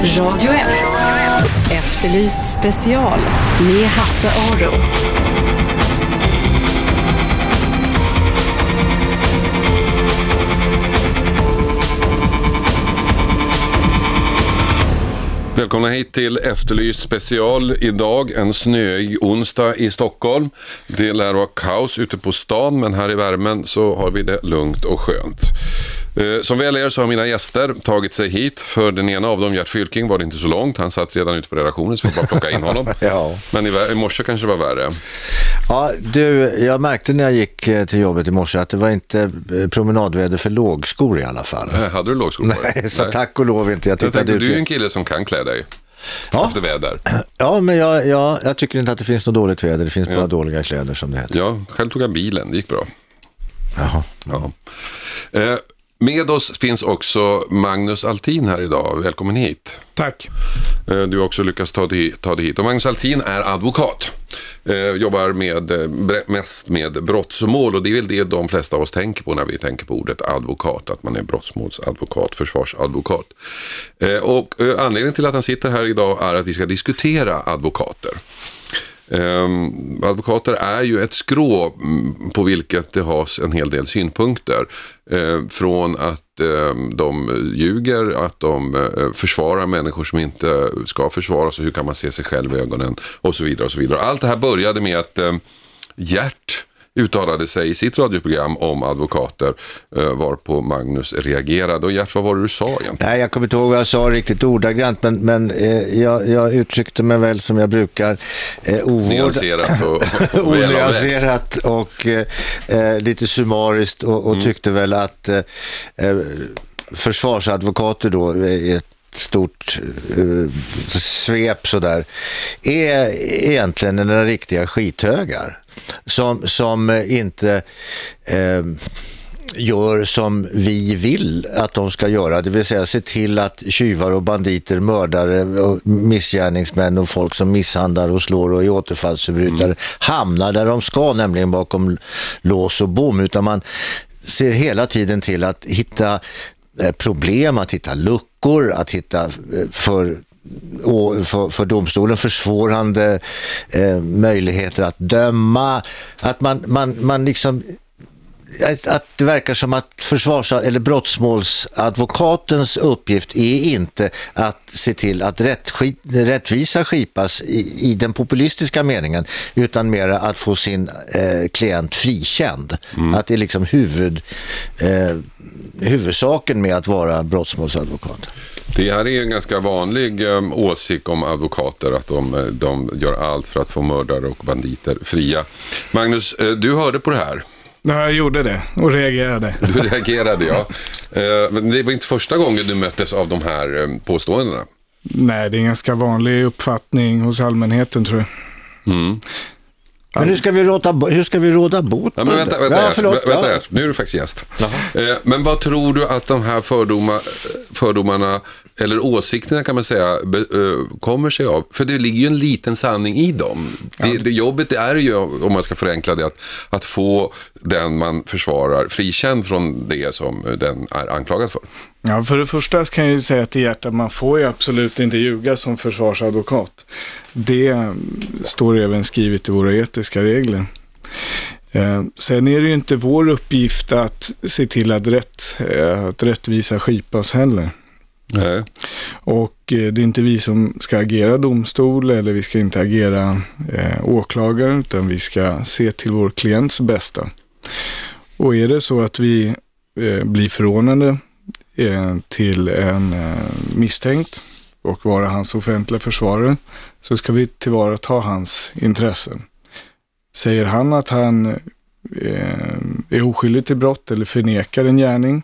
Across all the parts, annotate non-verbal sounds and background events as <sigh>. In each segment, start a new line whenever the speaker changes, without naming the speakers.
Radio 1. Efterlyst special med Hasse Aro.
Välkomna hit till Efterlyst special. Idag en snöig onsdag i Stockholm. Det lär vara kaos ute på stan men här i värmen så har vi det lugnt och skönt. Eh, Som väl är så har mina gäster tagit sig hit. För den ena av dem, Gert Fylking, var det inte så långt. Han satt redan ute på redaktionen så vi bara plocka in honom. <laughs>
Ja.
Men i, i morse kanske det var värre.
Ja, du, jag märkte när jag gick eh, till jobbet i morse att det var inte eh, promenadväder för lågskor i alla fall.
Eh, Hade du lågskor på dig?
Nej, så tack och lov inte. Jag
Jag
tittade
tänkte,
ut.
du är ju en kille som kan klä dig
Ja.
efter väder. <clears throat>
Ja, men jag, jag, jag tycker inte att det finns något dåligt väder. Det finns bara dåliga kläder som det heter.
Ja, själv tog jag bilen, det gick bra.
Jaha.
Ja. Eh, med oss finns också Magnus Altin här idag. Välkommen hit.
Tack.
Eh, Du har också lyckats ta dig, ta dig hit. Och Magnus Altin är advokat. Eh, jobbar med, eh, mest med brottsmål och det är väl det de flesta av oss tänker på när vi tänker på ordet advokat. Att man är brottmålsadvokat, försvarsadvokat. Och anledningen till att han sitter här idag är att vi ska diskutera advokater. Ehm, advokater är ju ett skrå på vilket det has en hel del synpunkter. Ehm, från att ehm, de ljuger, att de eh, försvarar människor som inte ska försvaras och hur kan man se sig själv i ögonen och så vidare. och så vidare. Allt det här började med att eh, Gert uttalade sig i sitt radioprogram om advokater eh, varpå Magnus reagerade. Och Gert, vad var det du sa egentligen?
Nej, jag kommer inte ihåg vad jag sa riktigt ordagrant, men, men eh, jag, jag uttryckte mig väl som jag brukar. Eh, ovård...
Nyanserat och, och. <laughs>
Onyanserat och eh, eh, lite summariskt och, och tyckte väl att eh, eh, försvarsadvokater då i ett stort eh, svep sådär är egentligen några riktiga skithögar som, som inte eh, gör som vi vill att de ska göra, det vill säga se till att tjuvar och banditer, mördare och missgärningsmän och folk som misshandlar och slår och är återfallsförbrytare hamnar där de ska, nämligen bakom lås och bom, utan man ser hela tiden till att hitta eh, problem, att hitta luckor, att hitta eh, för och för, för domstolen försvårande eh, möjligheter att döma, att man, man, man liksom att, det verkar som att försvars eller brottsmålsadvokatens uppgift är inte att se till att rätt, rättvisa skipas i, i den populistiska meningen utan mera att få sin eh, klient frikänd. Att det är liksom huvud, eh, huvudsaken med att vara brottsmålsadvokat.
Det här är en ganska vanlig um, åsikt om advokater, att de, eh, de gör allt för att få mördare och banditer fria. Magnus, eh, du hörde på det här.
Ja, jag gjorde det och reagerade. <laughs>
Du reagerade, ja. Eh, Men det var inte första gången du möttes av de här eh, påståendena.
Nej, det är en ganska vanlig uppfattning hos allmänheten tror jag.
Men hur ska vi råda, hur ska vi råda bot
Ja, men
det?
vänta, vänta,
Ja, förlåt.
Vä- vänta
Ja.
här. Nu är du faktiskt gäst. Eh, Men vad tror du att de här fördoma, fördomarna, eller åsikterna kan man säga, be, eh, kommer sig av? För det ligger ju en liten sanning i dem. Det, det jobbet är ju, om man ska förenkla det, att, att få den man försvarar frikänd från det som den är anklagad för.
Ja, för det första kan jag ju säga till hjärtat, man får ju absolut inte ljuga som försvarsadvokat. Det står även skrivet i våra etiska regler. Eh, sen är det ju inte vår uppgift att se till att, rätt, eh, att rättvisa skipas heller.
Nej.
Och eh, det är inte vi som ska agera domstol eller vi ska inte agera eh, åklagare utan vi ska se till vår klients bästa. Och är det så att vi eh, blir förordnade Eh, till en eh, misstänkt och vara hans offentliga försvarare så ska vi tillvarata hans intressen. Säger han att han eh, är oskyldig till brott eller förnekar en gärning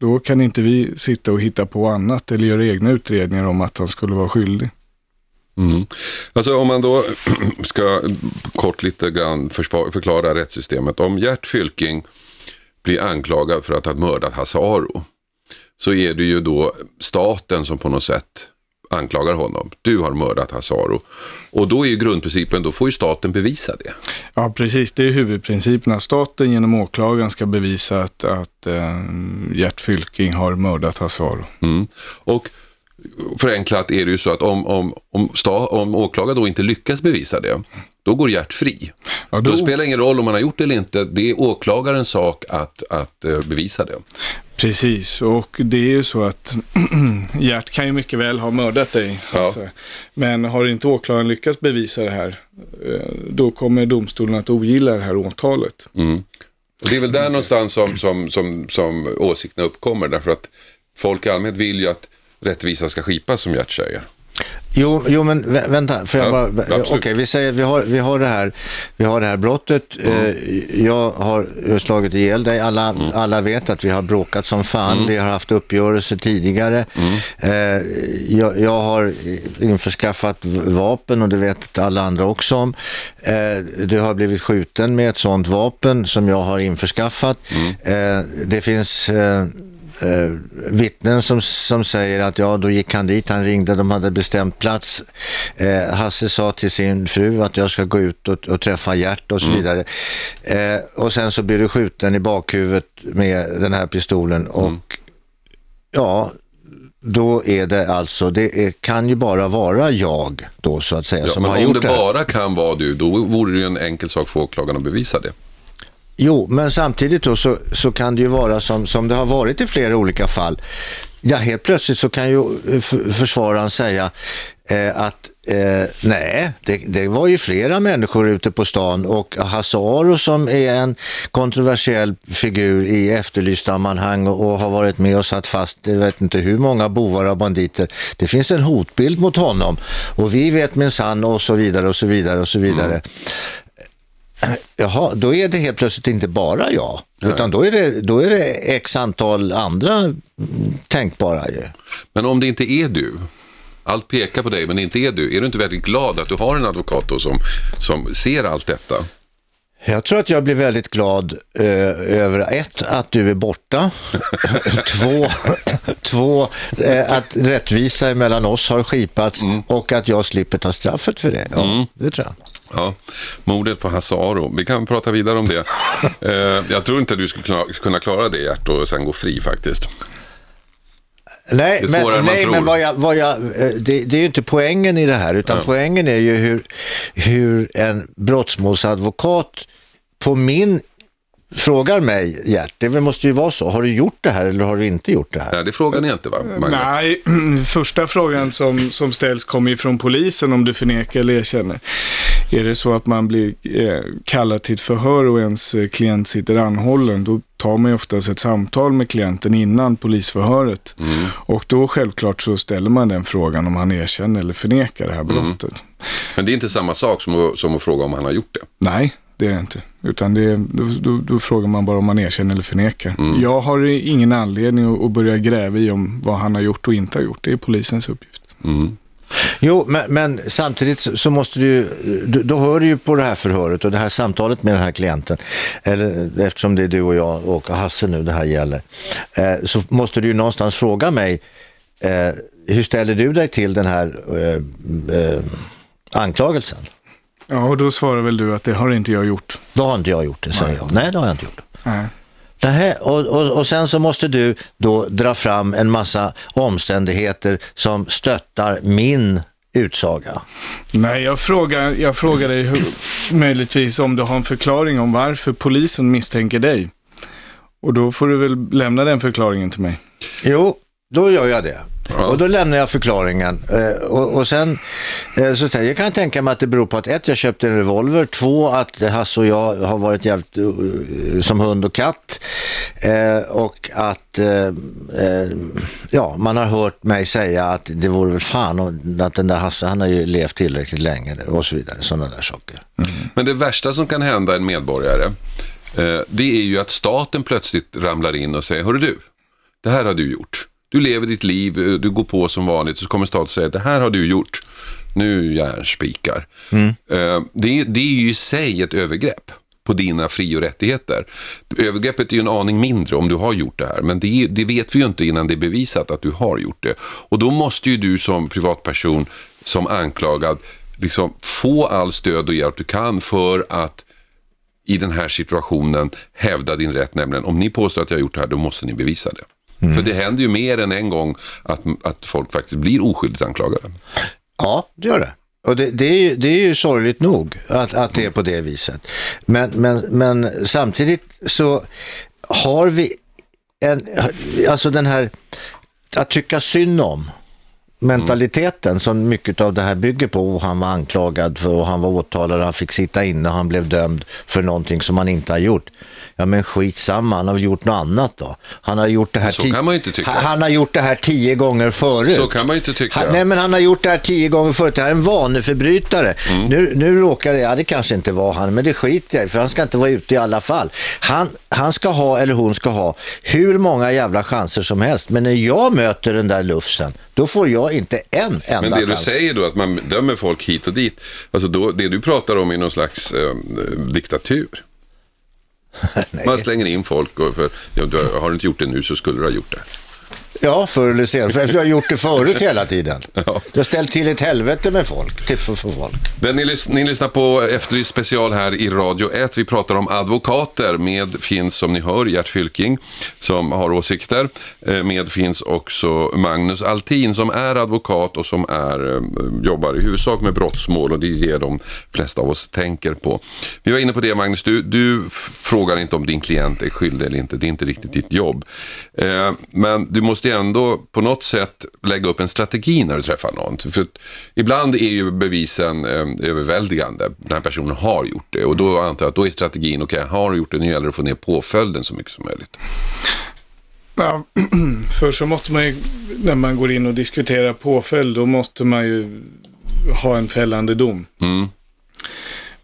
då kan inte vi sitta och hitta på annat eller göra egna utredningar om att han skulle vara skyldig.
Mm. Alltså om man då <clears throat> ska kort lite grann förklara rättssystemet. Om Gert Fylking blir anklagad för att ha mördat Hasse Aro så är det ju då staten som på något sätt anklagar honom. Du har mördat Hasse Aro. Och då är ju grundprincipen, då får ju staten bevisa det.
Ja, precis. Det är huvudprincipen att staten genom åklagaren ska bevisa att, att eh, Gert Fylking har mördat Hasse Aro.
Mm. Och förenklat är det ju så att om, om, om, sta, om åklagaren då inte lyckas bevisa det, då går Gert fri.
Ja,
då...
då-
spelar det ingen roll om man har gjort det eller inte, det är åklagarens sak att, att eh, bevisa det.
Precis, och det är ju så att <clears throat> Gert kan ju mycket väl ha mördat dig, Hasse. Men har inte åklagaren lyckats bevisa det här, eh, då kommer domstolen att ogilla det här åtalet.
Och det är väl där någonstans som, som, som, som åsikterna uppkommer, därför att folk i allmänhet vill ju att rättvisa ska skipas, som Gert säger.
Jo, jo men vä- vänta, får jag
Ja,
bara... Okej, vi säger vi har, vi, har det här, vi har det här brottet.
Mm.
Eh, Jag har slagit ihjäl dig. Alla, alla vet att vi har bråkat som fan.
Mm.
Vi har haft uppgörelser tidigare. Eh, Jag, jag har införskaffat vapen och det vet alla andra också om. Eh, Du har blivit skjuten med ett sådant vapen som jag har införskaffat.
Mm.
Det finns... eh, vittnen som, som säger att ja, då gick han dit, han ringde, de hade bestämt plats. Eh, Hasse sa till sin fru att jag ska gå ut och, och träffa Gert och så vidare. Eh, och sen så blir du skjuten i bakhuvudet med den här pistolen och ja, då är det alltså, det är, kan ju bara vara jag då så att säga
Ja,
som har
om
gjort
det
det här.
bara kan vara du, då vore det ju en enkel sak för åklagaren att bevisa det.
Jo, men samtidigt då så, så kan det ju vara som, som det har varit i flera olika fall. Ja, helt plötsligt så kan ju eh, försvararen säga eh, att eh, nej, det, det var ju flera människor ute på stan och Hasse Aro som är en kontroversiell figur i efterlyst-sammanhang och, och har varit med och satt fast, jag vet inte hur många bovar och banditer. Det finns en hotbild mot honom och vi vet minsann och så vidare och så vidare och så vidare. Mm. <clears throat> Jaha, då är det helt plötsligt inte bara jag, utan då är, det, då är det x antal andra mm, tänkbara ju.
Men om det inte är du, allt pekar på dig men inte är du, är du inte väldigt glad att du har en advokat då som, som ser allt detta?
Jag tror att jag blir väldigt glad eh, över ett, att du är borta. <laughs> två, <laughs> två eh, att rättvisa mellan oss har skipats och att jag slipper ta straffet för det. Ja, det tror jag.
Ja, mordet på Hasse Aro. Vi kan prata vidare om det. <laughs> Eh, jag tror inte du skulle kunna, kunna klara det Gert och sen gå fri faktiskt.
Nej, men, nej, men vad jag, vad jag, det, det är ju inte poängen i det här, utan poängen är ju hur, hur en brottsmålsadvokat på min frågar mig, Gert, det måste ju vara så, har du gjort det här eller har du inte gjort det här?
Nej, det frågar ni inte va, Magnus?
Nej, <clears throat> första frågan som, som ställs kommer ju från polisen om du förnekar eller erkänner. Är det så att man blir eh, kallad till ett förhör och ens eh, klient sitter anhållen, då tar man ju oftast ett samtal med klienten innan polisförhöret. Och då självklart så ställer man den frågan om han erkänner eller förnekar det här brottet.
Men det är inte samma sak som att, som att fråga om han har gjort det.
Nej, det är det inte. Utan det är, då, då, då frågar man bara om man erkänner eller förnekar. Jag har ingen anledning att, att börja gräva i om vad han har gjort och inte har gjort. Det är polisens uppgift.
Jo, men, men samtidigt så, måste du, du, då hör du ju på det här förhöret och det här samtalet med den här klienten, eller eftersom det är du och jag och Hasse nu det här gäller, eh, så måste du ju någonstans fråga mig, eh, hur ställer du dig till den här eh, eh, anklagelsen?
Ja, och då svarar väl du att det har inte jag gjort.
Då har inte jag gjort det, säger jag. Nej, det har jag inte gjort.
Nej.
Nähä, och, och, och sen så måste du då dra fram en massa omständigheter som stöttar min utsaga.
Nej, jag frågar, jag frågar dig hur, möjligtvis om du har en förklaring om varför polisen misstänker dig. Och då får du väl lämna den förklaringen till mig.
Jo, då gör jag det.
Ja.
Och då lämnar jag förklaringen. Eh, och, och sen eh, så tänker jag, kan tänka mig att det beror på att ett, jag köpte en revolver. Två, att Hasse och jag har varit jävligt eh, som hund och katt. Och att ja, man har hört mig säga att det vore väl fan att den där Hasse, han har ju levt tillräckligt länge och så vidare. Sådana där saker.
Men det värsta som kan hända en medborgare, det är ju att staten plötsligt ramlar in och säger, hörru du, det här har du gjort. Du lever ditt liv, eh, du går på som vanligt, så kommer staten säga, det här har du gjort. Nu järnspikar. Eh, det, det är ju i sig ett övergrepp på dina fri och rättigheter. Övergreppet är ju en aning mindre om du har gjort det här, men det, det vet vi ju inte innan det är bevisat att du har gjort det. Och då måste ju du som privatperson, som anklagad, liksom få all stöd och hjälp du kan för att i den här situationen hävda din rätt, nämligen om ni påstår att jag har gjort det här, då måste ni bevisa det. För det händer ju mer än en gång att, att folk faktiskt blir oskyldigt anklagade.
Ja, det gör det. Och det, det, är, ju, det är ju sorgligt nog att, att det är på det viset. Men, men, men samtidigt så har vi en, alltså den här att tycka synd om mentaliteten som mycket av det här bygger på och han var anklagad för och han var åtalad, han fick sitta inne och han blev dömd för någonting som han inte har gjort. Ja men skitsamma, han har gjort något annat då. Han har gjort det här,
Så
ti-
kan man ju inte tycka.
Han, han har gjort det här tio gånger förut.
Så kan man ju inte tycka.
Han, nej men han har gjort det här tio gånger förut. Det här är en vaneförbrytare.
Mm.
Nu, nu råkar det, ja det kanske inte var han, men det skiter jag för han ska inte vara ute i alla fall. Han, han ska ha, eller hon ska ha, hur många jävla chanser som helst. Men när jag möter den där lufsen, då får jag inte en enda
Men det du
chans.
säger då, att man dömer folk hit och dit, alltså då, det du pratar om är någon slags eh, diktatur. <laughs> Man slänger in folk och för, ja, du, har- har du inte gjort det nu så skulle du ha gjort det.
Ja, förr eller senare. För jag har gjort det förut hela tiden. <laughs>
Ja.
Du har ställt till ett helvete med folk, till för, för folk.
Den ni, lys- ni lyssnar på Efterlyst special här i Radio 1. Vi pratar om advokater. Med finns, som ni hör, Gert Fylking som har åsikter. Eh, Med finns också Magnus Altin som är advokat och som är, eh, jobbar i huvudsak med brottsmål och det är det de flesta av oss tänker på. Vi var inne på det Magnus, du, du frågar inte om din klient är skyldig eller inte. Det är inte riktigt ditt jobb. Eh, Men du måste ju ändå på något sätt lägga upp en strategi när du träffar någon. För ibland är ju bevisen eh, överväldigande. Den här personen har gjort det och då antar jag att då är strategin, okej, har du gjort det, nu gäller det att få ner påföljden så mycket som möjligt.
Ja, <clears throat> först så måste man ju, när man går in och diskuterar påföljd, då måste man ju ha en fällande dom.
Mm.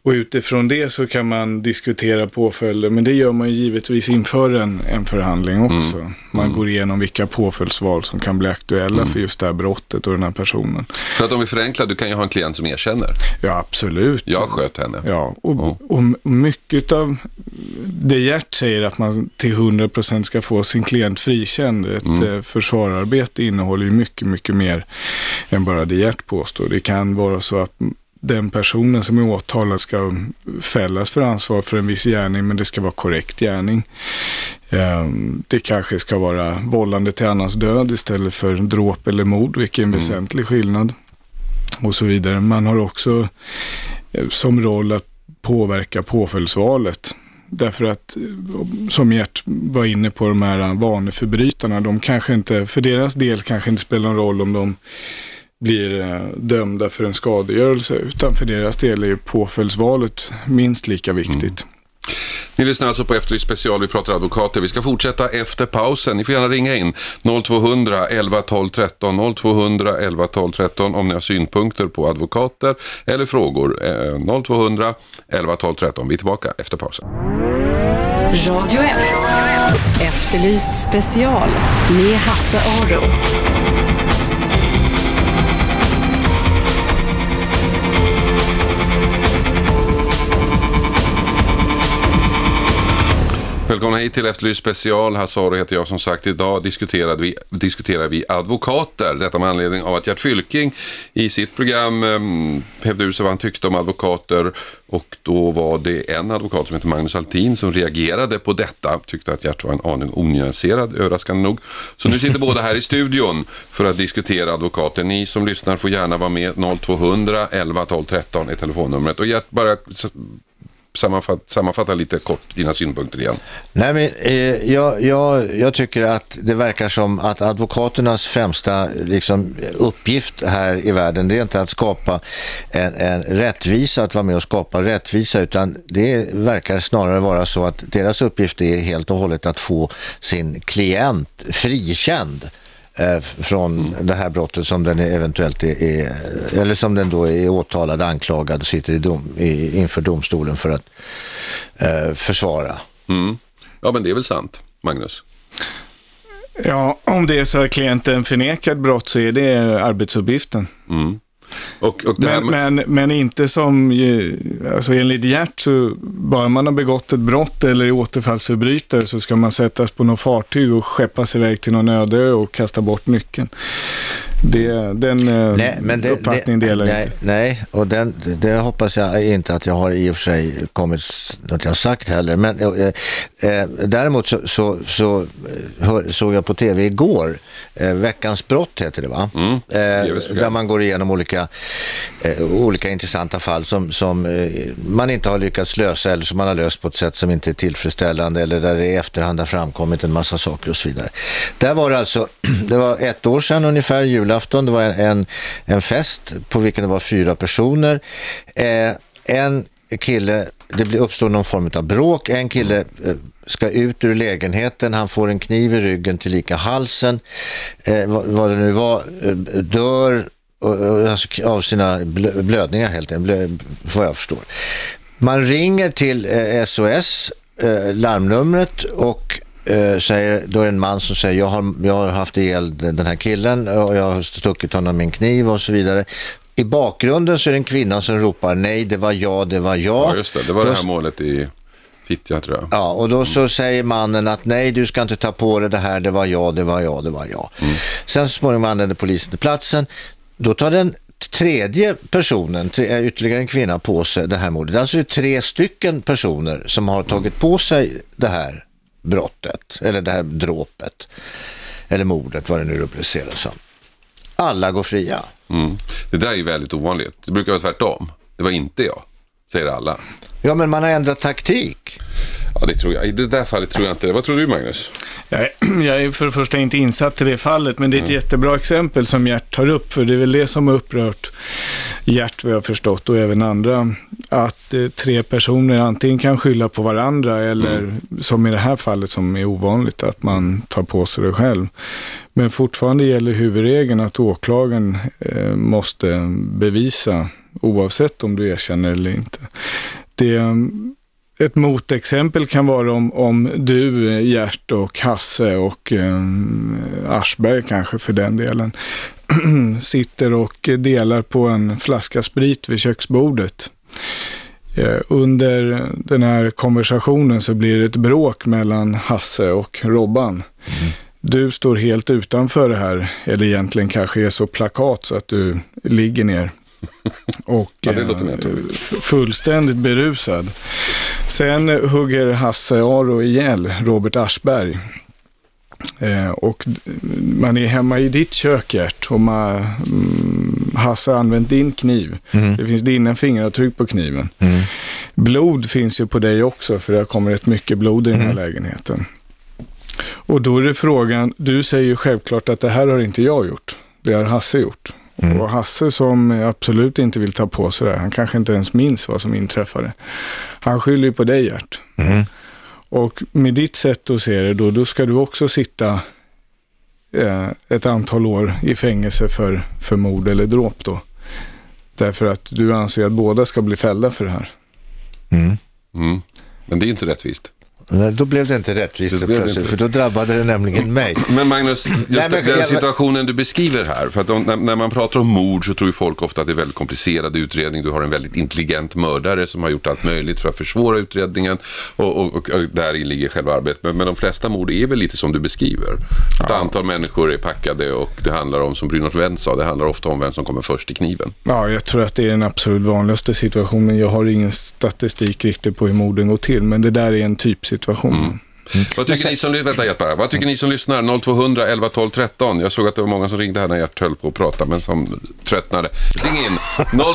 Och utifrån det så kan man diskutera påföljder, men det gör man ju givetvis inför en, en förhandling också. Man går igenom vilka påföljdsval som kan bli aktuella för just det här brottet och den här personen.
För att om vi förenklar, du kan ju ha en klient som erkänner.
Ja, absolut.
Jag sköt henne.
Ja, och, och mycket av det Gert säger att man till 100% ska få sin klient frikänd. Ett mm. försvararbete innehåller ju mycket, mycket mer än bara det Gert påstår. Det kan vara så att den personen som är åtalad ska fällas för ansvar för en viss gärning, men det ska vara korrekt gärning. Det kanske ska vara vållande till annans död istället för dråp eller mord, vilket är en väsentlig skillnad. Och så vidare. Man har också som roll att påverka påföljdsvalet. Därför att, som Gert var inne på, de här vaneförbrytarna, de kanske inte, för deras del kanske inte spelar någon roll om de blir dömda för en skadegörelse, utan för deras del är ju påföljdsvalet minst lika viktigt. Mm.
Ni lyssnar alltså på Efterlyst special, vi pratar advokater. Vi ska fortsätta efter pausen. Ni får gärna ringa in 0200 11 12 13 0200 11 12 13 om ni har synpunkter på advokater eller frågor. Eh, 0200 11 12 13. Vi är tillbaka efter pausen.
Radio 1. Efterlyst special med Hasse Aro.
Välkomna hit till Efterlyst special. Hasaro heter jag som sagt. Idag diskuterar vi, diskuterar vi advokater. Detta med anledning av att Gert Fylking i sitt program ehm, um, hävde ut sig vad han tyckte om advokater. Och då var det en advokat som heter Magnus Altin som reagerade på detta. Tyckte att Gert var en aning onyanserad, överraskande nog. Så nu sitter båda här i studion för att diskutera advokater. Ni som lyssnar får gärna vara med. 0200 11 12 13 är telefonnumret. Och Gert, bara sammanfatta, sammanfatta lite kort dina synpunkter igen.
Nej, men, eh, jag, jag, jag tycker att det verkar som att advokaternas främsta liksom, uppgift här i världen det är inte att skapa en, en rättvisa, att vara med och skapa rättvisa utan det verkar snarare vara så att deras uppgift är helt och hållet att få sin klient frikänd från mm. det här brottet som den eventuellt är, är, eller som den då är åtalad, anklagad och sitter i dom, i, inför domstolen för att eh, försvara.
Mm. Ja, men det är väl sant, Magnus?
Ja, om det är så att klienten förnekad brott så är det arbetsuppgiften.
Mm. Och, och
men, men, men, inte som, alltså enligt Gert så bara man har begått ett brott eller är återfallsförbrytare så ska man sättas på något fartyg och skeppas iväg till någon öde och kasta bort nyckeln. Det, den eh, nej, men det, uppfattningen det, delar
nej,
inte.
Nej, och den, det hoppas jag inte att jag har i och för sig kommit att jag sagt heller. Men eh, eh, däremot så, så, så eh, hör, såg jag på tv igår, eh, Veckans brott heter det va? Mm, eh, där man går igenom olika, olika intressanta fall som, som man inte har lyckats lösa eller som man har löst på ett sätt som inte är tillfredsställande eller där det i efterhand har framkommit en massa saker och så vidare. Där var det alltså, <clears throat> det var ett år sedan ungefär, julafton, det var en, en fest på vilken det var fyra personer. Eh, en kille, det uppstår någon form av bråk, en kille eh, ska ut ur lägenheten, han får en kniv i ryggen till lika halsen, eh, vad, vad, det nu var, eh, dör alltså, av sina blödningar helt enkelt, vad jag förstår. Man ringer till eh, SOS, eh, larmnumret och eh, säger, då är det en man som säger jag har, jag har haft ihjäl den här killen och jag har stuckit honom med en kniv och så vidare. I bakgrunden så är det en kvinna som ropar nej, det var jag, det var jag.
Ja, just det. Det var då, det här målet i Fittja tror jag.
Ja, och då så säger mannen att nej, du ska inte ta på dig det här, det var jag, det var jag, det var jag. Mm. Sen så småningom anländer polisen till platsen. Då tar den tredje personen, ytterligare en kvinna, på sig det här mordet. Alltså det är tre stycken personer som har tagit på sig det här brottet, eller det här dråpet, eller mordet, vad det nu rubriceras som. Alla går fria.
Mm. Det där är ju väldigt ovanligt. Det brukar vara tvärtom. Det var inte jag, säger alla.
Ja, men man har ändrat taktik.
Ja, det tror jag. I det där fallet tror jag inte Vad tror du, Magnus?
Jag är, <clears throat> jag är för det första inte insatt i det fallet, men det är ett mm. jättebra exempel som Gert tar upp, för det är väl det som har upprört Gert, vad jag har förstått, och även andra, att eh, tre personer antingen kan skylla på varandra eller, mm. som i det här fallet som är ovanligt, att man tar på sig det själv. Men fortfarande gäller huvudregeln att åklagaren eh, måste bevisa, oavsett om du erkänner eller inte. Det ett motexempel kan vara om, om du, Gert och Hasse och eh, Aschberg kanske för den delen, <clears throat> sitter och delar på en flaska sprit vid köksbordet. Eh, under den här konversationen så blir det ett bråk mellan Hasse och Robban. Mm. Du står helt utanför det här, eller egentligen kanske är så plakat så att du ligger ner <laughs> och ja, eh, fullständigt berusad. Sen hugger Hasse Aro ihjäl Robert Aschberg. Eh, och man är hemma i ditt kök, Gert, och man, mm, Hasse har använt din kniv. Mm. Det finns dina fingeravtryck på kniven. Mm. Blod finns ju på dig också, för det kommer rätt mycket blod i den här mm. lägenheten. Och då är det frågan, du säger ju självklart att det här har inte jag gjort. Det har Hasse gjort. Mm. Och Hasse som absolut inte vill ta på sig det, han kanske inte ens minns vad som inträffade. Han skyller ju på dig Gert. Mm. Och med ditt sätt att se det då, då ska du också sitta eh, ett antal år i fängelse för, för mord eller dråp då. Därför att du anser att båda ska bli fällda för det här.
Mm. mm. Men det är inte rättvist.
Nej, då blev det inte rättvist det plötsligt, inte. för då drabbade det nämligen mig.
Men Magnus, just Nej, men, den situationen du beskriver här, för att de, när, när, man pratar om mord så tror ju folk ofta att det är väldigt komplicerad utredning. Du har en väldigt intelligent mördare som har gjort allt möjligt för att försvåra utredningen och, och, och, och där ligger själva arbetet. Men, men, de flesta mord är väl lite som du beskriver. Ett ja. antal människor är packade och det handlar om, som Brynolf Wendt sa, det handlar ofta om vem som kommer först i kniven.
Ja, jag tror att det är den absolut vanligaste situationen. Jag har ingen statistik riktigt på hur morden går till, men det där är en typsituation situationen. Mm.
Mm. Vad, tycker ni som, vänta, Gert, vad tycker ni som lyssnar? 0200 11 12 13. Jag såg att det var många som ringde här när Gert höll på att prata, men som tröttnade. Ring in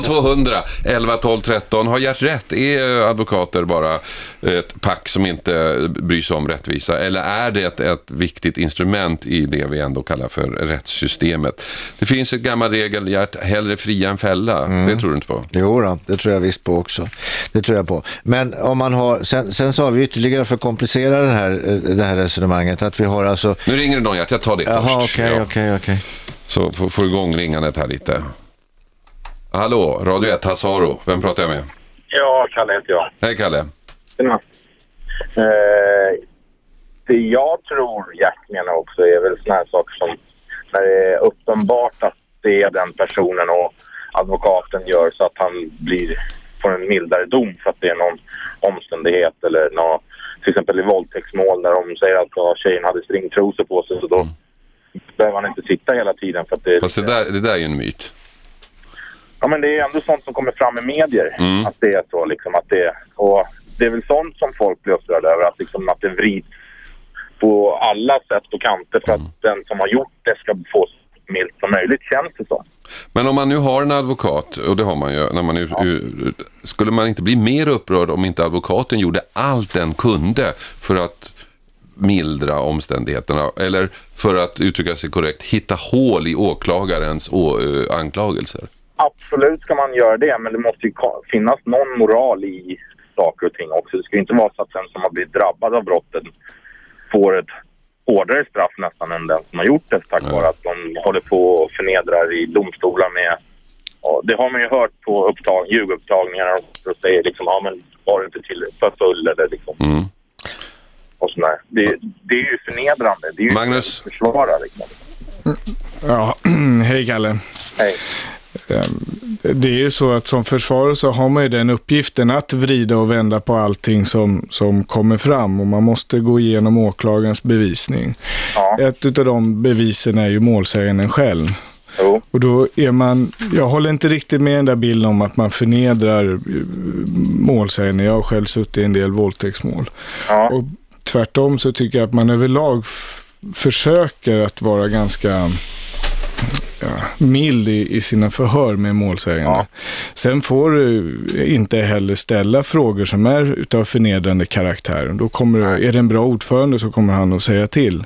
0200 11 12 13. Har Gert rätt? Är advokater bara ett pack som inte bryr sig om rättvisa? Eller är det ett, ett viktigt instrument i det vi ändå kallar för rättssystemet? Det finns ett gammal regel, Gert, hellre fria än fälla. Mm. Det tror du inte på?
Jo, då, det tror jag visst på också. Det tror jag på. Men om man har, sen, sen så har vi ytterligare för att komplicera den här, det här resonemanget, att vi har alltså...
Nu ringer det någon, Gert, jag tar det
Jaha, först. Okej, okej, okej.
Så får, får igång ringandet här lite. Hallå, Radio 1, Hassaro. Vem pratar jag med?
Ja, Kalle heter jag.
Hej, Kalle.
Tjena. Eh, det jag tror Jack menar också är väl såna här saker som när det är uppenbart att det är den personen och advokaten gör så att han blir, får en mildare dom för att det är någon omständighet eller något, till exempel i våldtäktsmål när de säger att tjejen hade stringtrosor på sig så då mm. behöver han inte sitta hela tiden. För att det,
Fast det där, det där är ju en myt.
Ja, men det är ändå sånt som kommer fram i medier.
Mm.
Att det är så. Liksom, att det, och det är väl sånt som folk blir upprörda över. Att, liksom, att det vrids på alla sätt och kanter för
Mm.
att den som har gjort det ska få så milt som möjligt, känns det som.
Men om man nu har en advokat, och det har man ju, när man är, skulle man inte bli mer upprörd om inte advokaten gjorde allt den kunde för att mildra omständigheterna, eller för att uttrycka sig korrekt, hitta hål i åklagarens ö, anklagelser?
Absolut ska man göra det, men det måste ju finnas någon moral i saker och ting också. Det ska ju inte vara så att den som har blivit drabbad av brottet får ett hårdare straff nästan än den som har gjort det tack vare att de håller på och förnedrar i domstolar med... Ja, det har man ju hört på upptag, ljugupptagningar och säger liksom ja men var du inte tillräckligt för full eller liksom.
Mm.
Och sådär. Det, det är ju förnedrande. Det är ju
Magnus?
att försvara liksom.
Ja, <clears throat> hej Kalle.
Nej.
Det är ju så att som försvarare så har man ju den uppgiften att vrida och vända på allting som, som kommer fram och man måste gå igenom åklagarens bevisning.
Ja.
Ett av de bevisen är ju målsäganden själv.
Jo.
Och då är man, jag håller inte riktigt med den där bilden om att man förnedrar eh, målsäganden. Jag har själv suttit i en del våldtäktsmål.
Ja.
Och tvärtom så tycker jag att man överlag försöker att vara ganska ja, mild i, i sina förhör med målsägande.
Ja.
Sen får du inte heller ställa frågor som är utav förnedrande karaktär. Då kommer, är det en bra ordförande så kommer han att säga till.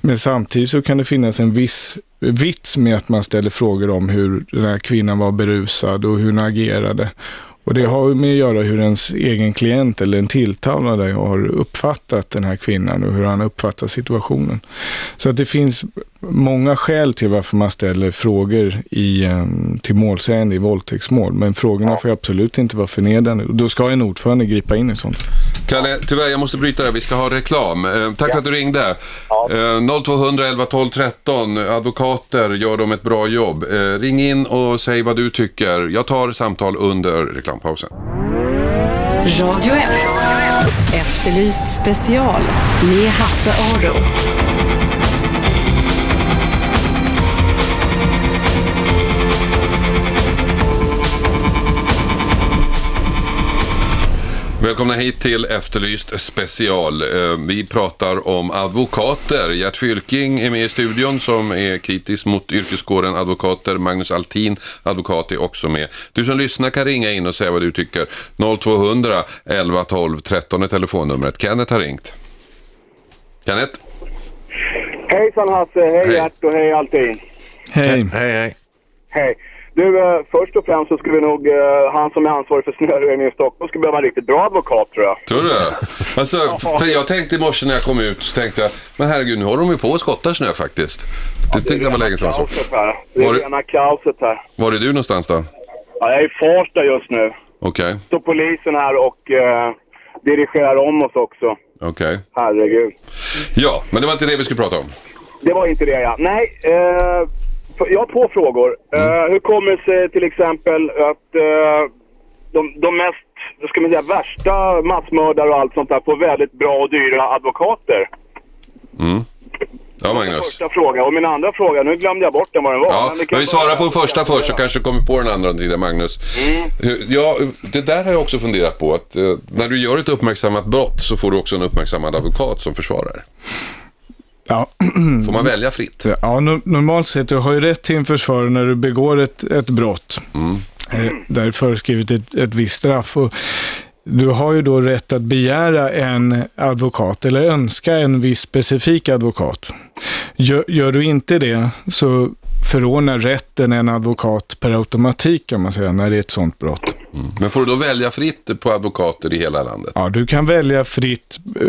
Men samtidigt så kan det finnas en viss vits med att man ställer frågor om hur den här kvinnan var berusad och hur hon agerade. Och det har ju med att göra hur ens egen klient eller en tilltalade har uppfattat den här kvinnan och hur han uppfattar situationen. Så att det finns många skäl till varför man ställer frågor i, eh, till målsägande i våldtäktsmål. Men frågorna får ju absolut inte vara förnedrande. Då ska en ordförande gripa in i sånt.
Kalle, tyvärr jag måste bryta där. Vi ska ha reklam. Eh, tack för att du ringde.
Ja.
Eh, 0200 11 12 13. Advokater, gör de ett bra jobb? Eh, ring in och säg vad du tycker. Jag tar samtal under reklampausen.
Radio 1. Efterlyst special med Hasse Aro.
Välkomna hit till Efterlyst special. Eh, Vi pratar om advokater. Gert Fylking är med i studion som är kritisk mot yrkeskåren advokater. Magnus Altin, advokat, är också med. Du som lyssnar kan ringa in och säga vad du tycker. 0200 11 12 13 är telefonnumret. Kenneth har ringt. Kenneth?
Hejsan Hasse, hej,
Hej.
Gert och hej allting.
Hej.
Hej, hej.
Hej. Du, eh, först och främst så skulle vi nog, eh, han som är ansvarig för snöröjningen i Stockholm skulle behöva en riktigt bra advokat tror jag.
Tror du alltså, för jag tänkte i morse när jag kom ut, så tänkte jag, men herregud, nu håller de ju på och skottar snö faktiskt. Det tyckte jag var länge sedan.
Kaoset här. Det är
Var det-
rena kaoset här.
Var är du någonstans då?
Ja, jag är i Farsta just nu.
Okej,
Så polisen här och eh, dirigerar om oss också.
okej.
Herregud.
Ja, men det var inte det vi skulle prata om.
Det var inte det ja. Nej, eh, jag har två frågor.
Mm.
Eh, hur kommer det sig till exempel att eh, de, de mest, ska man säga, värsta massmördare och allt sånt där får väldigt bra och dyra advokater?
Ja,
Min
Magnus.
första fråga. Och min andra fråga, nu glömde jag bort den vad den var.
Ja, men
kan
vi
vara-
svarar på den första först så kanske kommer på den andra tiden, Magnus. Hur- Ja, det där har jag också funderat på. Att, eh, när du gör ett uppmärksammat brott så får du också en uppmärksammad advokat som försvarare.
Ja.
Får man välja fritt?
Ja, no- normalt sett, du har ju rätt till en försvarare när du begår ett, ett brott. Eh, Där är föreskrivet ett, ett visst straff. Och du har ju då rätt att begära en advokat eller önska en viss specifik advokat. Gör, gör du inte det så förordnar rätten en advokat per automatik kan man säga när det är ett sådant brott.
Men får du då välja fritt på advokater i hela landet?
Ja, du kan välja fritt eh,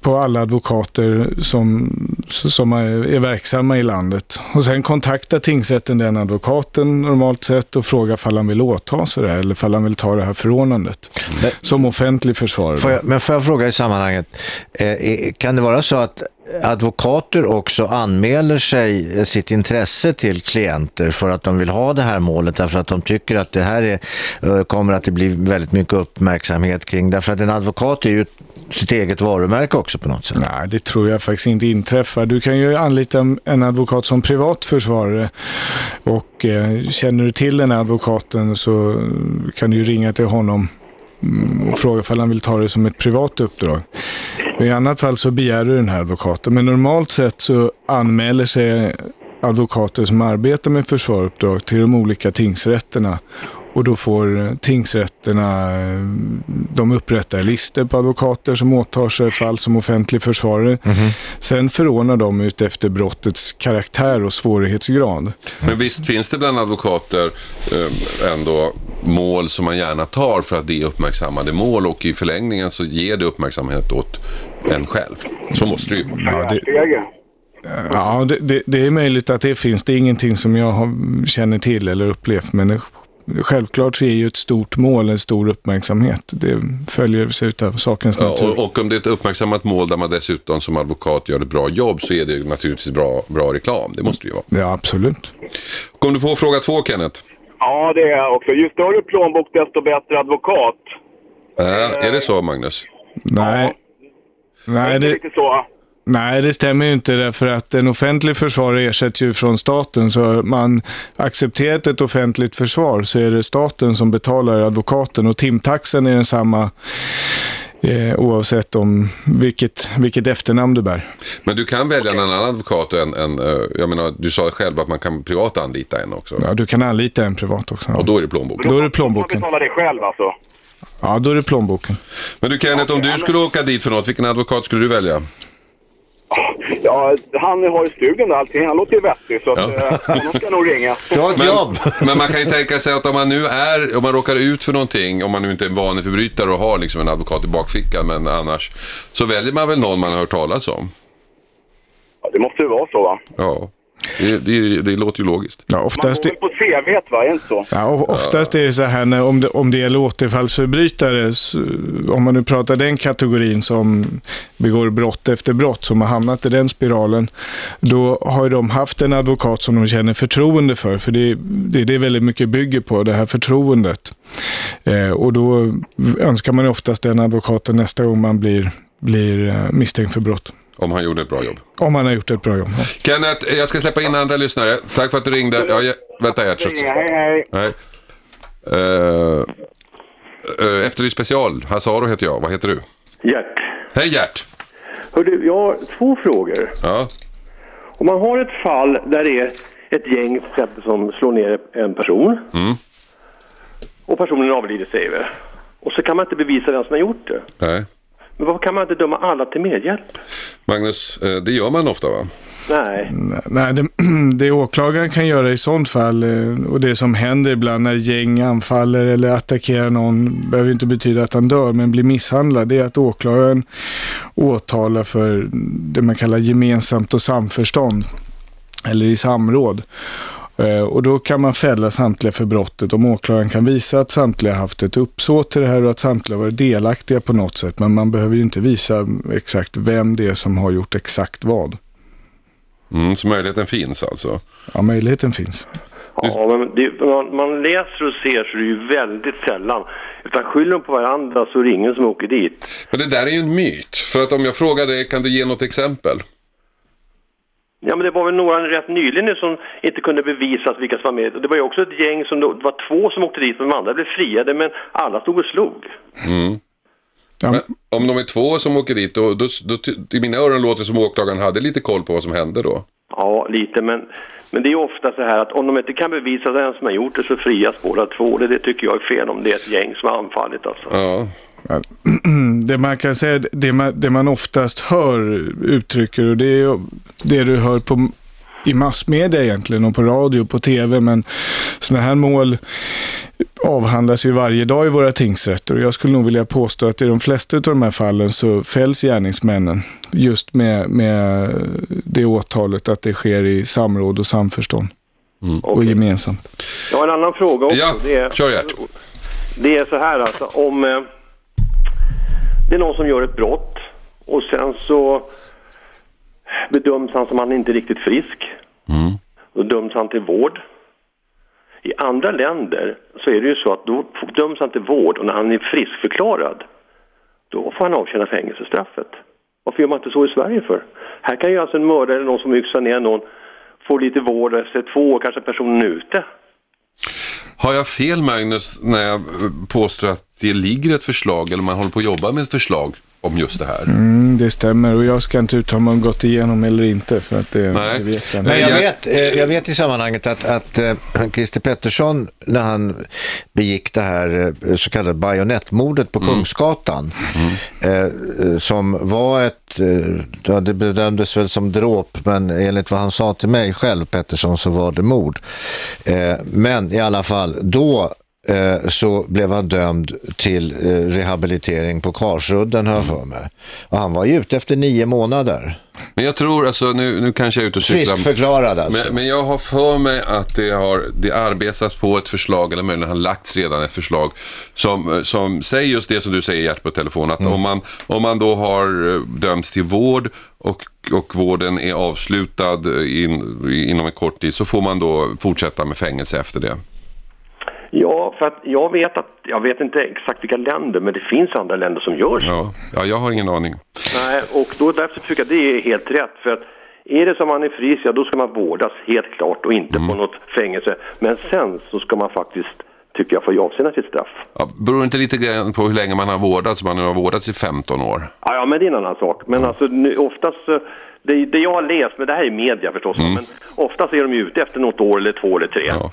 på alla advokater som, som är, verksamma i landet. Och sen kontakta tingsrätten den advokaten normalt sett och fråga ifall han vill åta sig det här eller ifall han vill ta det här förordnandet.
Men-
Som offentlig försvarare.
Får jag, men får jag fråga i sammanhanget, eh, är- kan det vara så att advokater också anmäler sig eh, sitt intresse till klienter för att de vill ha det här målet därför att de tycker att det här är, eh, kommer att det bli väldigt mycket uppmärksamhet kring. Därför att en advokat är ju sitt eget varumärke också på något sätt.
Nej, det tror jag faktiskt inte inträffar. Du kan ju anlita en advokat som privat försvarare och eh, känner du till den här advokaten så kan du ju ringa till honom och fråga om han vill ta det som ett privat uppdrag. I annat fall så begär du den här advokaten. Men normalt sett så anmäler sig advokater som arbetar med försvaruppdrag till de olika tingsrätterna och då får tingsrätterna, de upprättar listor på advokater som åtar sig fall som offentlig försvarare. Mm. Sen förordnar de ut efter brottets karaktär och svårighetsgrad.
Men visst finns det bland advokater eh, ändå mål som man gärna tar för att det är uppmärksammade mål och i förlängningen så ger det uppmärksamhet åt en själv. Så måste det ju
ja, det, Ja, det, det, det, är möjligt att det finns. Det är ingenting som jag har, känner till eller upplevt, men självklart så är ju ett stort mål en stor uppmärksamhet. Det följer sig av sakens natur.
Ja, och, och, om det är ett uppmärksammat mål där man dessutom som advokat gör ett bra jobb så är det naturligtvis bra, bra reklam. Det måste det ju vara.
Ja, absolut.
Kom du på fråga två, Kenneth?
Ja, det är jag också. Ju större plånbok, desto bättre advokat.
Äh, är det så, Magnus?
Nej.
Ja. Nej, det... Lite så.
Nej, det stämmer ju inte därför att en offentlig försvarare ersätts ju från staten. Så man accepterat ett offentligt försvar så är det staten som betalar advokaten och timtaxen är densamma eh, oavsett om vilket, vilket efternamn du bär.
Men du kan välja en annan advokat än, än eh, jag menar, du sa själv att man kan privat anlita en också.
Ja, du kan anlita en privat också. Ja.
Och då är det plånboken?
Då är det plånboken.
Man betalar det själv alltså?
Ja, då är det plånboken.
Men du Kenneth, om du skulle åka dit för något, vilken advokat skulle du välja?
Ja, han har ju studion och allting. Han låter ju vettig så att, ja. eh, honom ska nog ringa. <laughs>
Du har ett
men,
jobb.
men man kan ju tänka sig att om man nu är, om man råkar ut för någonting, om man nu inte är en vanlig förbrytare och har liksom en advokat i bakfickan, men annars, så väljer man väl någon man har hört talas om?
Ja, det måste ju vara så va?
Ja. Det, det, det, låter ju logiskt.
Ja, oftast
Man går väl på CV, va? Är inte så?
Ja, oftast är det så här när, om, det, om det gäller återfallsförbrytare, så, om man nu pratar den kategorin som begår brott efter brott, som har hamnat i den spiralen, då har de haft en advokat som de känner förtroende för, för det, det är det väldigt mycket bygger på, det här förtroendet. Eh, och då önskar man oftast den advokaten nästa gång man blir, blir eh, misstänkt för brott.
Om han gjorde ett bra jobb.
Om han har gjort ett bra jobb.
Kenneth, jag ska släppa in andra lyssnare. Tack för att du ringde. Ja, ja, vänta Gertrud.
Hej, hej.
hej. Uh, uh, Efterlyst special. Hasse Aro heter jag. Vad heter du?
Gert.
Hej Gert.
Hördu, jag har två frågor.
Ja.
Om man har ett fall där det är ett gäng som slår ner en person.
Mm.
Och personen avlider säger vi. Och så kan man inte bevisa vem som har gjort det.
Nej.
Men varför kan man inte döma alla till medhjälp?
Magnus, eh, det gör man ofta va?
Nej.
Nej, det, <clears throat> det åklagaren kan göra i sånt fall eh, och det som händer ibland när gäng anfaller eller attackerar någon behöver inte betyda att han dör men blir misshandlad. Det är att åklagaren åtalar för det man kallar gemensamt och samförstånd eller i samråd. Eh, och då kan man fälla samtliga för brottet om åklagaren kan visa att samtliga haft ett uppsåt till det här och att samtliga varit delaktiga på något sätt. Men man behöver ju inte visa exakt vem det är som har gjort exakt vad.
Mm, så möjligheten finns alltså?
Ja, möjligheten finns.
Ja, men det, man, man, läser och ser så är det ju väldigt sällan. Utan skyller de på varandra så är det ingen som åker dit.
Men det där är ju en myt. För att om jag frågar dig, kan du ge något exempel?
Ja, men det var väl några rätt nyligen nu som inte kunde bevisas vilka som var med. Det var ju också ett gäng som, det var två som åkte dit, men de andra blev friade, men alla stod och slog.
Mm. Ja. Men om de är två som åker dit, då, då, då, i mina öron låter det som åklagaren hade lite koll på vad som hände då.
Ja, lite, men, men det är ofta så här att om de inte kan bevisa vem som har gjort det så frias båda två. Det, det tycker jag är fel om det är ett gäng som har anfallit alltså.
Ja. <clears throat>
Det man kan säga, det man, det man oftast hör uttrycker, och det är det du hör på i massmedia egentligen och på radio och på tv. Men sådana här mål avhandlas ju varje dag i våra tingsrätter och jag skulle nog vilja påstå att i de flesta av de här fallen så fälls gärningsmännen just med, med det åtalet att det sker i samråd och samförstånd. Mm. Och okay. gemensamt.
Jag har en annan fråga också.
Ja, det är, kör Gert.
Det är så här alltså, om eh, det är någon som gör ett brott och sen så bedöms han som han inte är riktigt frisk. Då döms han till vård. I andra länder så är det ju så att då döms han till vård och när han är friskförklarad då får han avtjäna fängelsestraffet. Varför gör man inte så i Sverige för? Här kan ju alltså en mördare eller någon som yxar ner någon få lite vård efter två år kanske personen är ute.
Har jag fel Magnus när jag påstår att det ligger ett förslag eller man håller på att jobba med ett förslag? Om just det här?
Mm, det stämmer och jag ska inte uttala om det gått igenom eller inte för att det,
Nej.
det vet jag
Men
inte.
jag
jag-
vet, eh, jag vet i sammanhanget att, att eh, Christer Pettersson, när han begick det här eh, så kallade bajonettmordet på Kungsgatan, eh, eh, som var ett, ja, det bedömdes väl som dråp, men enligt vad han sa till mig själv, Pettersson, så var det mord. Men i alla fall, då så blev han dömd till eh, rehabilitering på Karsudden, har jag för mig. Och han var ju ute efter nio månader.
Men jag tror, alltså nu, nu kanske jag är ute och cyklar.
Friskförklarad alltså.
Men, men jag har för mig att det har det arbetas på ett förslag, eller möjligen har lagts redan ett förslag, som, som säger just det som du säger Gert på telefon, att om, man, om man då har eh, dömts till vård och, och vården är avslutad eh, in, inom en kort tid så får man då fortsätta med fängelse efter det.
Ja, för att jag vet att, jag vet inte exakt vilka länder, men det finns andra länder som gör så.
Ja, ja jag har ingen aning.
Nej, och då därför tycker jag det är helt rätt. För att är det som man är frisk, ja då ska man vårdas helt klart och inte på något fängelse. Men sen så ska man faktiskt, tycker jag, få avtjäna sitt straff.
Ja, beror inte lite grann på hur länge man har vårdats? Man har vårdats i 15 år.
Ja, ja men det är en annan sak. Men alltså nu, oftast, så- det, det jag har läst, men det här är media förstås, men oftast är de ju ute efter något år eller två eller tre.
Ja.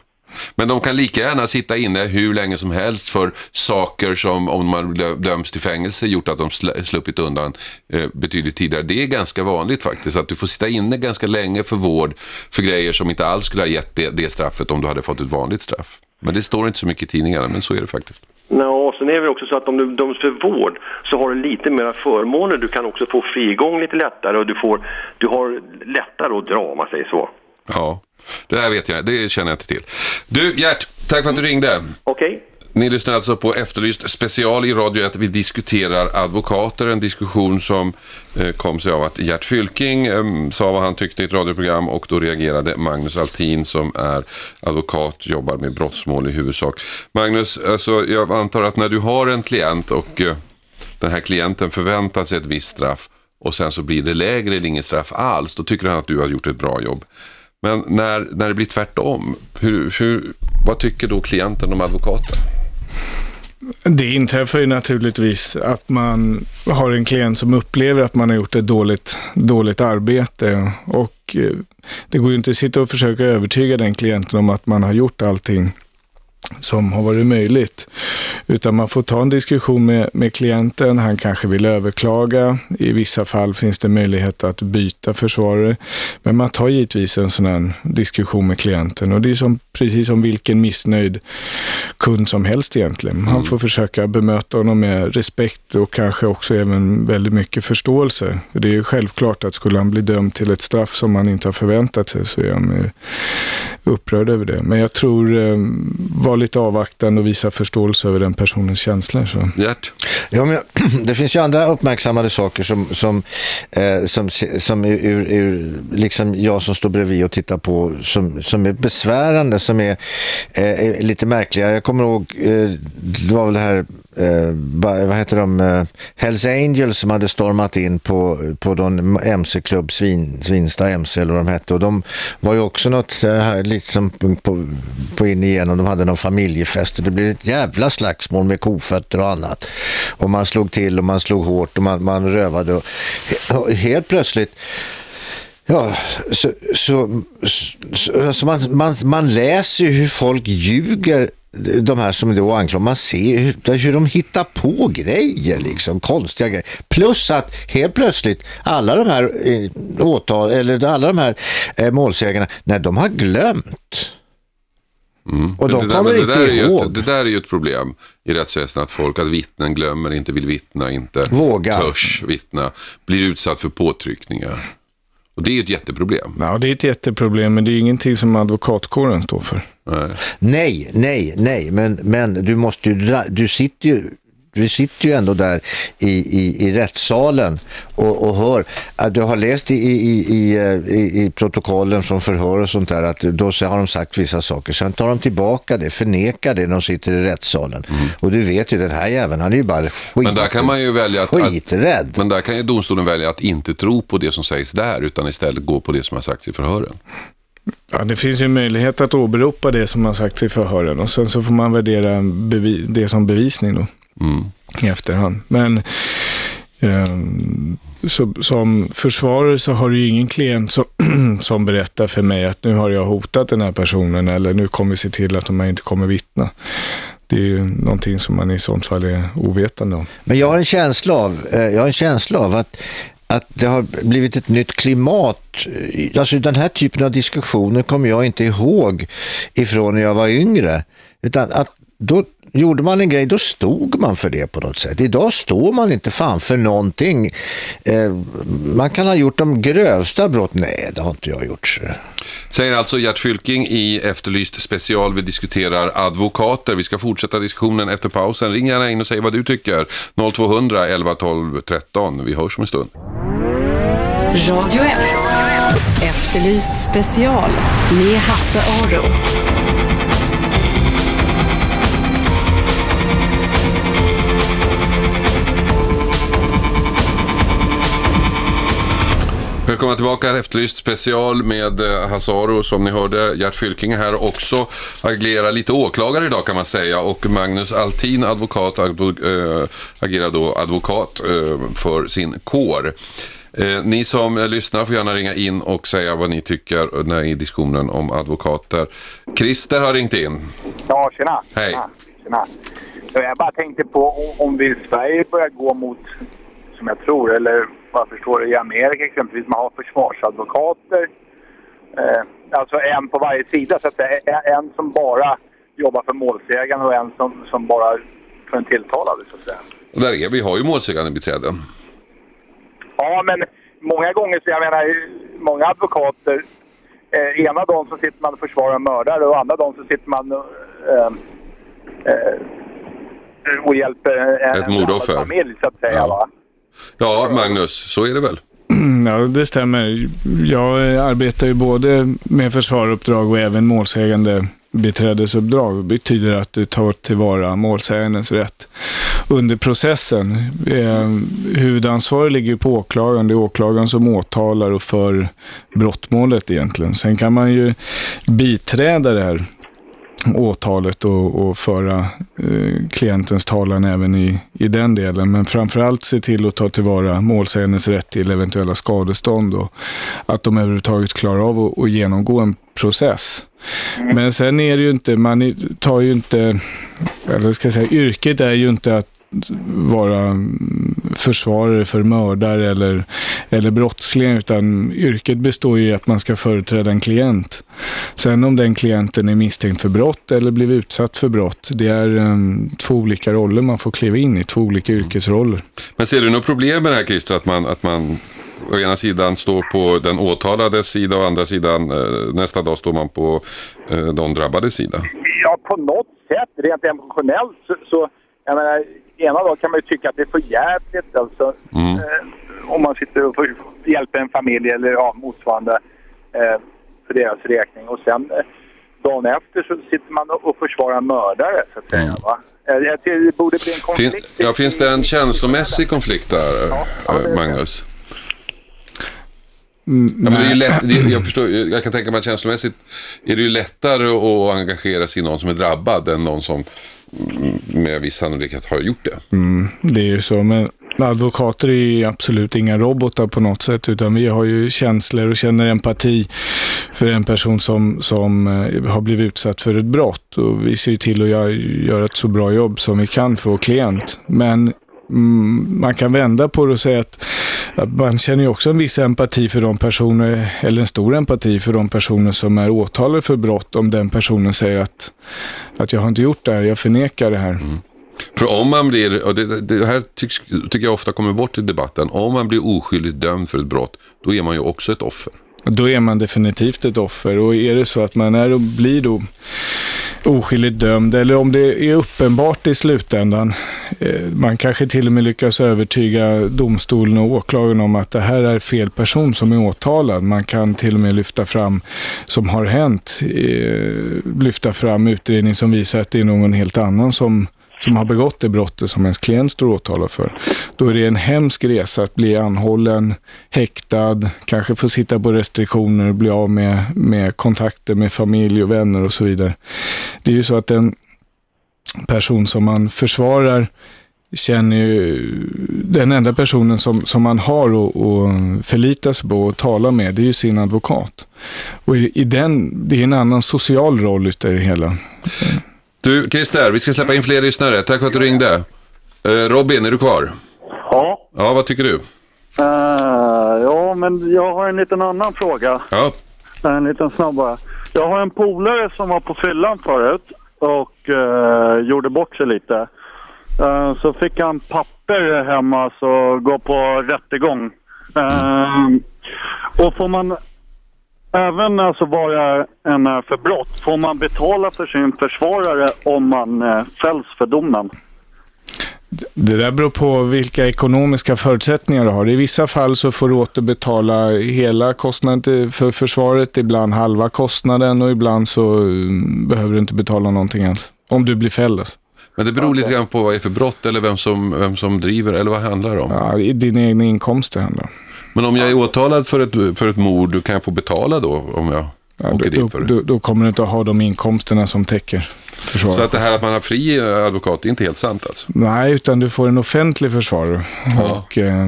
Men de kan lika gärna sitta inne hur länge som helst för saker som om man dö- döms till fängelse gjort att de sl- sluppit undan eh, betydligt tidigare. Det är ganska vanligt faktiskt att du får sitta inne ganska länge för vård för grejer som inte alls skulle ha gett det, det straffet om du hade fått ett vanligt straff. Men det står inte så mycket i tidningarna, men så är det faktiskt.
Nå, och sen är det också så att om du döms för vård så har du lite mera förmåner. Du kan också få frigång lite lättare och du, får, du har lättare att dra om man säger så.
Ja, det där vet jag, det känner jag inte till. Du Gert, tack för att du ringde.
Okej?
Ni lyssnar alltså på Efterlyst special i Radio 1. Vi diskuterar advokater, en diskussion som eh, kom sig av att Gert Fylking eh, sa vad han tyckte i ett radioprogram och då reagerade Magnus Altin som är advokat, jobbar med brottsmål i huvudsak. Magnus, alltså, jag antar att när du har en klient och eh, den här klienten förväntar sig ett visst straff och sen så blir det lägre eller inget straff alls, då tycker han att du har gjort ett bra jobb. Men när, när det blir tvärtom, hur, hur, vad tycker då klienten om advokaten?
Det inträffar ju naturligtvis att man har en klient som upplever att man har gjort ett dåligt, dåligt arbete och eh, det går ju inte att sitta och försöka övertyga den klienten om att man har gjort allting som har varit möjligt. Utan man får ta en diskussion med, med klienten. Han kanske vill överklaga. I vissa fall finns det möjlighet att byta försvarare. Men man tar givetvis en sån här diskussion med klienten. Och det är som, precis som vilken missnöjd kund som helst egentligen. Han får försöka bemöta honom med respekt och kanske också även väldigt mycket förståelse. För det är ju självklart att skulle han bli dömd till ett straff som man inte har förväntat sig så är han upprörd över det. Men jag tror eh, var lite avvaktande och visa förståelse över den personens känslor. Så.
Gert?
Ja, men <clears throat> det finns ju andra uppmärksammade saker som, som, eh, som, som ur, ur, liksom jag som står bredvid och tittar på som, som är besvärande, som är, eh, är lite märkliga. Jag kommer ihåg, eh, det var väl det här eh, vad heter de, eh, Hells Angels som hade stormat in på, på någon MC-klubb, Svin, Svinsta MC eller vad de hette. Och de var ju också något eh, här, liksom på, på in igenom, de hade någon familjefest och det blev ett jävla slagsmål med kofötter och annat. Och man slog till och man slog hårt och man, man rövade och, och helt plötsligt Ja, så, så, så, så man, man, man läser ju hur folk ljuger de här som då anklagar, man ser hur, hur de hittar på grejer, liksom, konstiga grejer. Plus att helt plötsligt alla de här eh, åtal, eller alla de här eh, målsägarna, när de har glömt. Och de
det, där,
kommer
det,
inte
där är ju
ihåg.
ett, det där är ju ett problem i rättsväsendet. Att folk, att vittnen glömmer, inte vill vittna, inte
Vågar.
törs vittna, blir utsatt för påtryckningar. Och det är ju ett jätteproblem.
Ja, det är ett jätteproblem, men det är ingenting som advokatkåren står för.
Nej.
Nej, nej, nej, men, men du måste ju, du sitter ju vi sitter ju ändå där i, i, i rättssalen och, och hör. Att du har läst i, i, i, i, i protokollen från förhör och sånt där att då så har de sagt vissa saker. Sen tar de tillbaka det, förnekar det när de sitter i rättssalen. Och du vet ju, den här jäveln, han är ju bara skit,
Men där kan man ju välja att, att,
skiträdd.
men där kan ju domstolen välja att inte tro på det som sägs där utan istället gå på det som har sagts i förhören.
Ja, det finns ju en möjlighet att åberopa det som har sagts i förhören och sen så får man värdera bevi- det som bevisning då
Mm.
i efterhand. Men eh, så, som försvarare så har du ju ingen klient som, <clears throat> som berättar för mig att nu har jag hotat den här personen eller nu kommer vi se till att de här inte kommer vittna. Det är ju någonting som man i sånt fall är ovetande om.
Men jag har en känsla av, eh, jag har en känsla av att, att det har blivit ett nytt klimat. Eh, alltså den här typen av diskussioner kommer jag inte ihåg ifrån när jag var yngre. Utan att då gjorde man en grej, då stod man för det på något sätt. Idag står man inte fan för någonting. Eh, man kan ha gjort de grövsta brott. Nej, det har inte jag gjort. så.
Säger alltså Gert Fylking i Efterlyst special. Vi diskuterar advokater. Vi ska fortsätta diskussionen efter pausen. Ring gärna in och säg vad du tycker. 0200 11 12 13. Vi hörs om en stund.
Radio 1. Efterlyst special med Hasse Aro.
Välkomna tillbaka, Efterlyst special med eh, Hasaro som ni hörde. Gert Fylking här också. Agerar lite åklagare idag kan man säga och Magnus Altin, advokat, advo, äh, agerar då advokat äh, för sin kår. Eh, ni som eh, lyssnar får gärna ringa in och säga vad ni tycker när i diskussionen om advokater. Christer har ringt in.
Ja, tjena.
Hej.
Tjena. tjena. Jag bara tänkte på om- om vi i Sverige börjar gå mot, som jag tror, eller vad jag förstår i Amerika exempelvis, man har försvarsadvokater. Eh, alltså en på varje sida, så att det är en som bara jobbar för målsägaren och en som, som bara för den tilltalade, så att säga.
Och där är vi, har ju målsägandebiträden.
Ja, men många gånger så, jag menar, många advokater, eh, ena dagen så sitter man och försvarar mördare och andra dagen så sitter man eh, eh, och hjälper en,
Ett mordoffer.
en familj, så att säga.
Ja.
Va?
Ja, Magnus, så är det väl?
Ja, det stämmer. Jag eh, arbetar ju både med försvaruppdrag och även målsägande biträdesuppdrag. Det betyder att du tar tillvara målsägandens rätt under processen. Eh, huvudansvaret ligger på åklagaren. Det är åklagaren som åtalar och för brottmålet egentligen. Sen kan man ju biträda det här åtalet och, och föra eh, klientens talan även i, i den delen. Men framförallt se till att ta tillvara målsägandens rätt till eventuella skadestånd och att de överhuvudtaget klarar av att, att genomgå en process. Men sen är det ju inte, man tar ju inte, eller ska jag säga, yrket är ju inte att vara mm, försvarare för mördare eller, eller brottsling, utan yrket består ju i att man ska företräda en klient. Sen om den klienten är misstänkt för brott eller blivit utsatt för brott, det är um, två olika roller man får kliva in i, två olika yrkesroller.
Men ser du något problem med det här Christer, att man, att man å ena sidan står på den åtalades sida och å andra sidan eh, nästa dag står man på eh, de drabbades sida?
Ja, på något sätt, rent emotionellt, så, så jag menar, ena dagen kan man ju tycka att det är för jävligt alltså.
Mm.
Eh, om man sitter och hjälper en familj eller ja, motsvarande eh, för deras räkning. Och sen eh, dagen efter så sitter man och försvarar en mördare, så att säga.
Mm.
Va? Eh, Jag tycker det borde bli en
Fin,
konflikt.
ja, finns det en känslomässig konflikt där,
Ja,
eh,
är
Magnus? Ja, men det är ju lätt, det, jag, <clears throat> förstår, jag kan tänka mig att känslomässigt är det ju lättare att engagera sig i någon som är drabbad än någon som mm, med viss sannolikhet har gjort det.
Mm, det är ju så, men advokater är ju absolut inga robotar på något sätt, utan vi har ju känslor och känner empati för en person som, som eh, har blivit utsatt för ett brott. Och vi ser ju till att göra, göra ett så bra jobb som vi kan för vår klient. Men man kan vända på det och säga att, att man känner ju också en viss empati för de personer, eller en stor empati för de personer som är åtalade för brott om den personen säger att, att jag har inte gjort det här, jag förnekar det här.
För om man blir, och det, det här tycks, tycker jag ofta kommer bort i debatten, om man blir oskyldigt dömd för ett brott, då är man ju också ett offer.
Då är man definitivt ett offer och är det så att man är och blir då oskyldigt dömd eller om det är uppenbart i slutändan eh, man kanske till och med lyckas övertyga domstolen och åklagaren om att det här är fel person som är åtalad. Man kan till och med lyfta fram, som har hänt, eh, lyfta fram utredning som visar att det är någon helt annan som som har begått det brottet som ens klient står åtalad för. Då är det en hemsk resa att bli anhållen, häktad, kanske få sitta på restriktioner och bli av med, med kontakter med familj och vänner och så vidare. Det är ju så att en person som man försvarar känner ju, den enda personen som, som man har att förlita sig på och tala med, det är ju sin advokat. Och i, i den, det är en annan social roll utav det hela.
Du, Christer, vi ska släppa in fler lyssnare. Tack för att du ringde. Eh, Robin, är du kvar?
Ja.
Ja, vad tycker du?
Uh, ja, men jag har en liten annan fråga.
Ja.
En liten snabb bara. Jag har en polare som var på fyllan förut och uh, gjorde bort sig lite. Uh, så fick han papper hemma så gå på rättegång. Mm. Och får man Även alltså vad det än är för brott, får man betala för sin försvarare om man eh, fälls för domen?
Det där beror på vilka ekonomiska förutsättningar du har. I vissa fall så får du återbetala hela kostnaden för försvaret, ibland halva kostnaden och ibland så mm, behöver du inte betala någonting alls. Om du blir fälld. Alltså.
Men det beror lite grann på vad det är för brott eller vem som, vem som driver eller vad handlar det om?
Ja, dina egna inkomster handlar
Men om jag är åtalad för ett, för ett mord, kan jag få betala då om jag ja,
då,
det?
Då, då kommer du inte att ha de inkomsterna som täcker
försvaret. Så att det här att man har fri advokat, det är inte helt sant alltså?
Nej, utan du får en offentlig försvarare. Ja. Och, eh,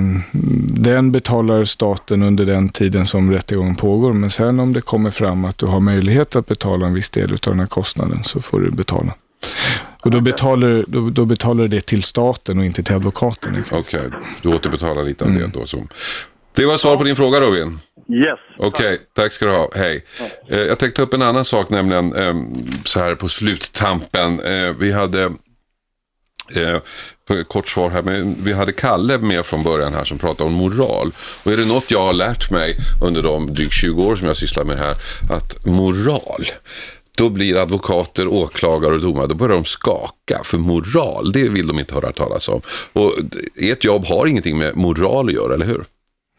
den betalar staten under den tiden som rättegången pågår. Men sen om det kommer fram att du har möjlighet att betala en viss del av den här kostnaden så får du betala. Och då betalar, då, då betalar du det till staten och inte till advokaten.
Okej, okay. du återbetalar lite av mm. det då. Som... Det var svar på din fråga Robin.
Yes.
Okej, okay, tack ska du ha. Hej. Eh, jag tänkte ta upp en annan sak, nämligen eh, så här på sluttampen. Eh, vi hade eh, kort svar här, men vi hade Kalle med från början här som pratade om moral. Och är det något jag har lärt mig under de drygt 20 år som jag sysslar med det här, att moral, då blir advokater, åklagare och domare, då börjar de skaka. För moral, det vill de inte höra talas om. Och ert jobb har ingenting med moral att göra, eller hur?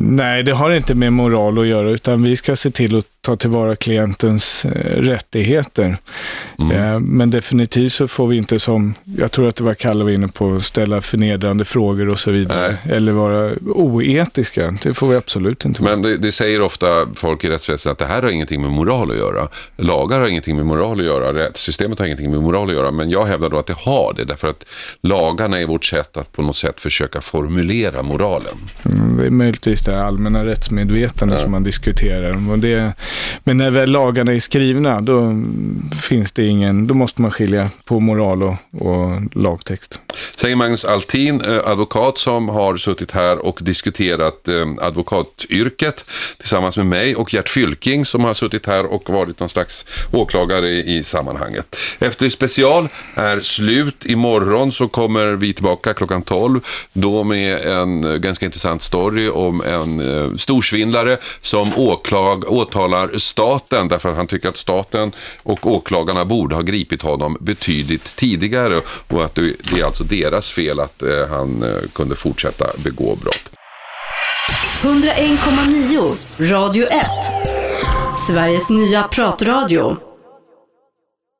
Nej, det har inte med moral att göra, utan vi ska se till att ta tillvara klientens eh, rättigheter. Mm. Eh, men definitivt så får vi inte som, jag tror att det var Kalle var inne på, ställa förnedrande frågor och så vidare. Nej. Eller vara oetiska. Det får vi absolut inte
vara. Men det, det säger ofta folk i rättsväsendet att det här har ingenting med moral att göra. Lagar har ingenting med moral att göra. Rättssystemet har ingenting med moral att göra. Men jag hävdar då att det har det. Därför att lagarna är vårt sätt att på något sätt försöka formulera moralen.
Mm, det är möjligtvis det allmänna rättsmedvetande ja. som man diskuterar. Det, men när väl lagarna är skrivna, då finns det ingen, då måste man skilja på moral och, och lagtext.
Säger Magnus Altin, eh, advokat som har suttit här och diskuterat eh, advokatyrket tillsammans med mig och Gert Fylking som har suttit här och varit någon slags åklagare i sammanhanget. Efter special är slut. Imorgon så kommer vi tillbaka klockan 12 då med en ganska intressant story om en eh, storsvindlare som åklag, åtalar staten därför att han tycker att staten och åklagarna borde ha gripit honom betydligt tidigare och att det är alltså deras fel att eh, han eh, kunde fortsätta begå brott.
101,9 Radio 1 Sveriges nya pratradio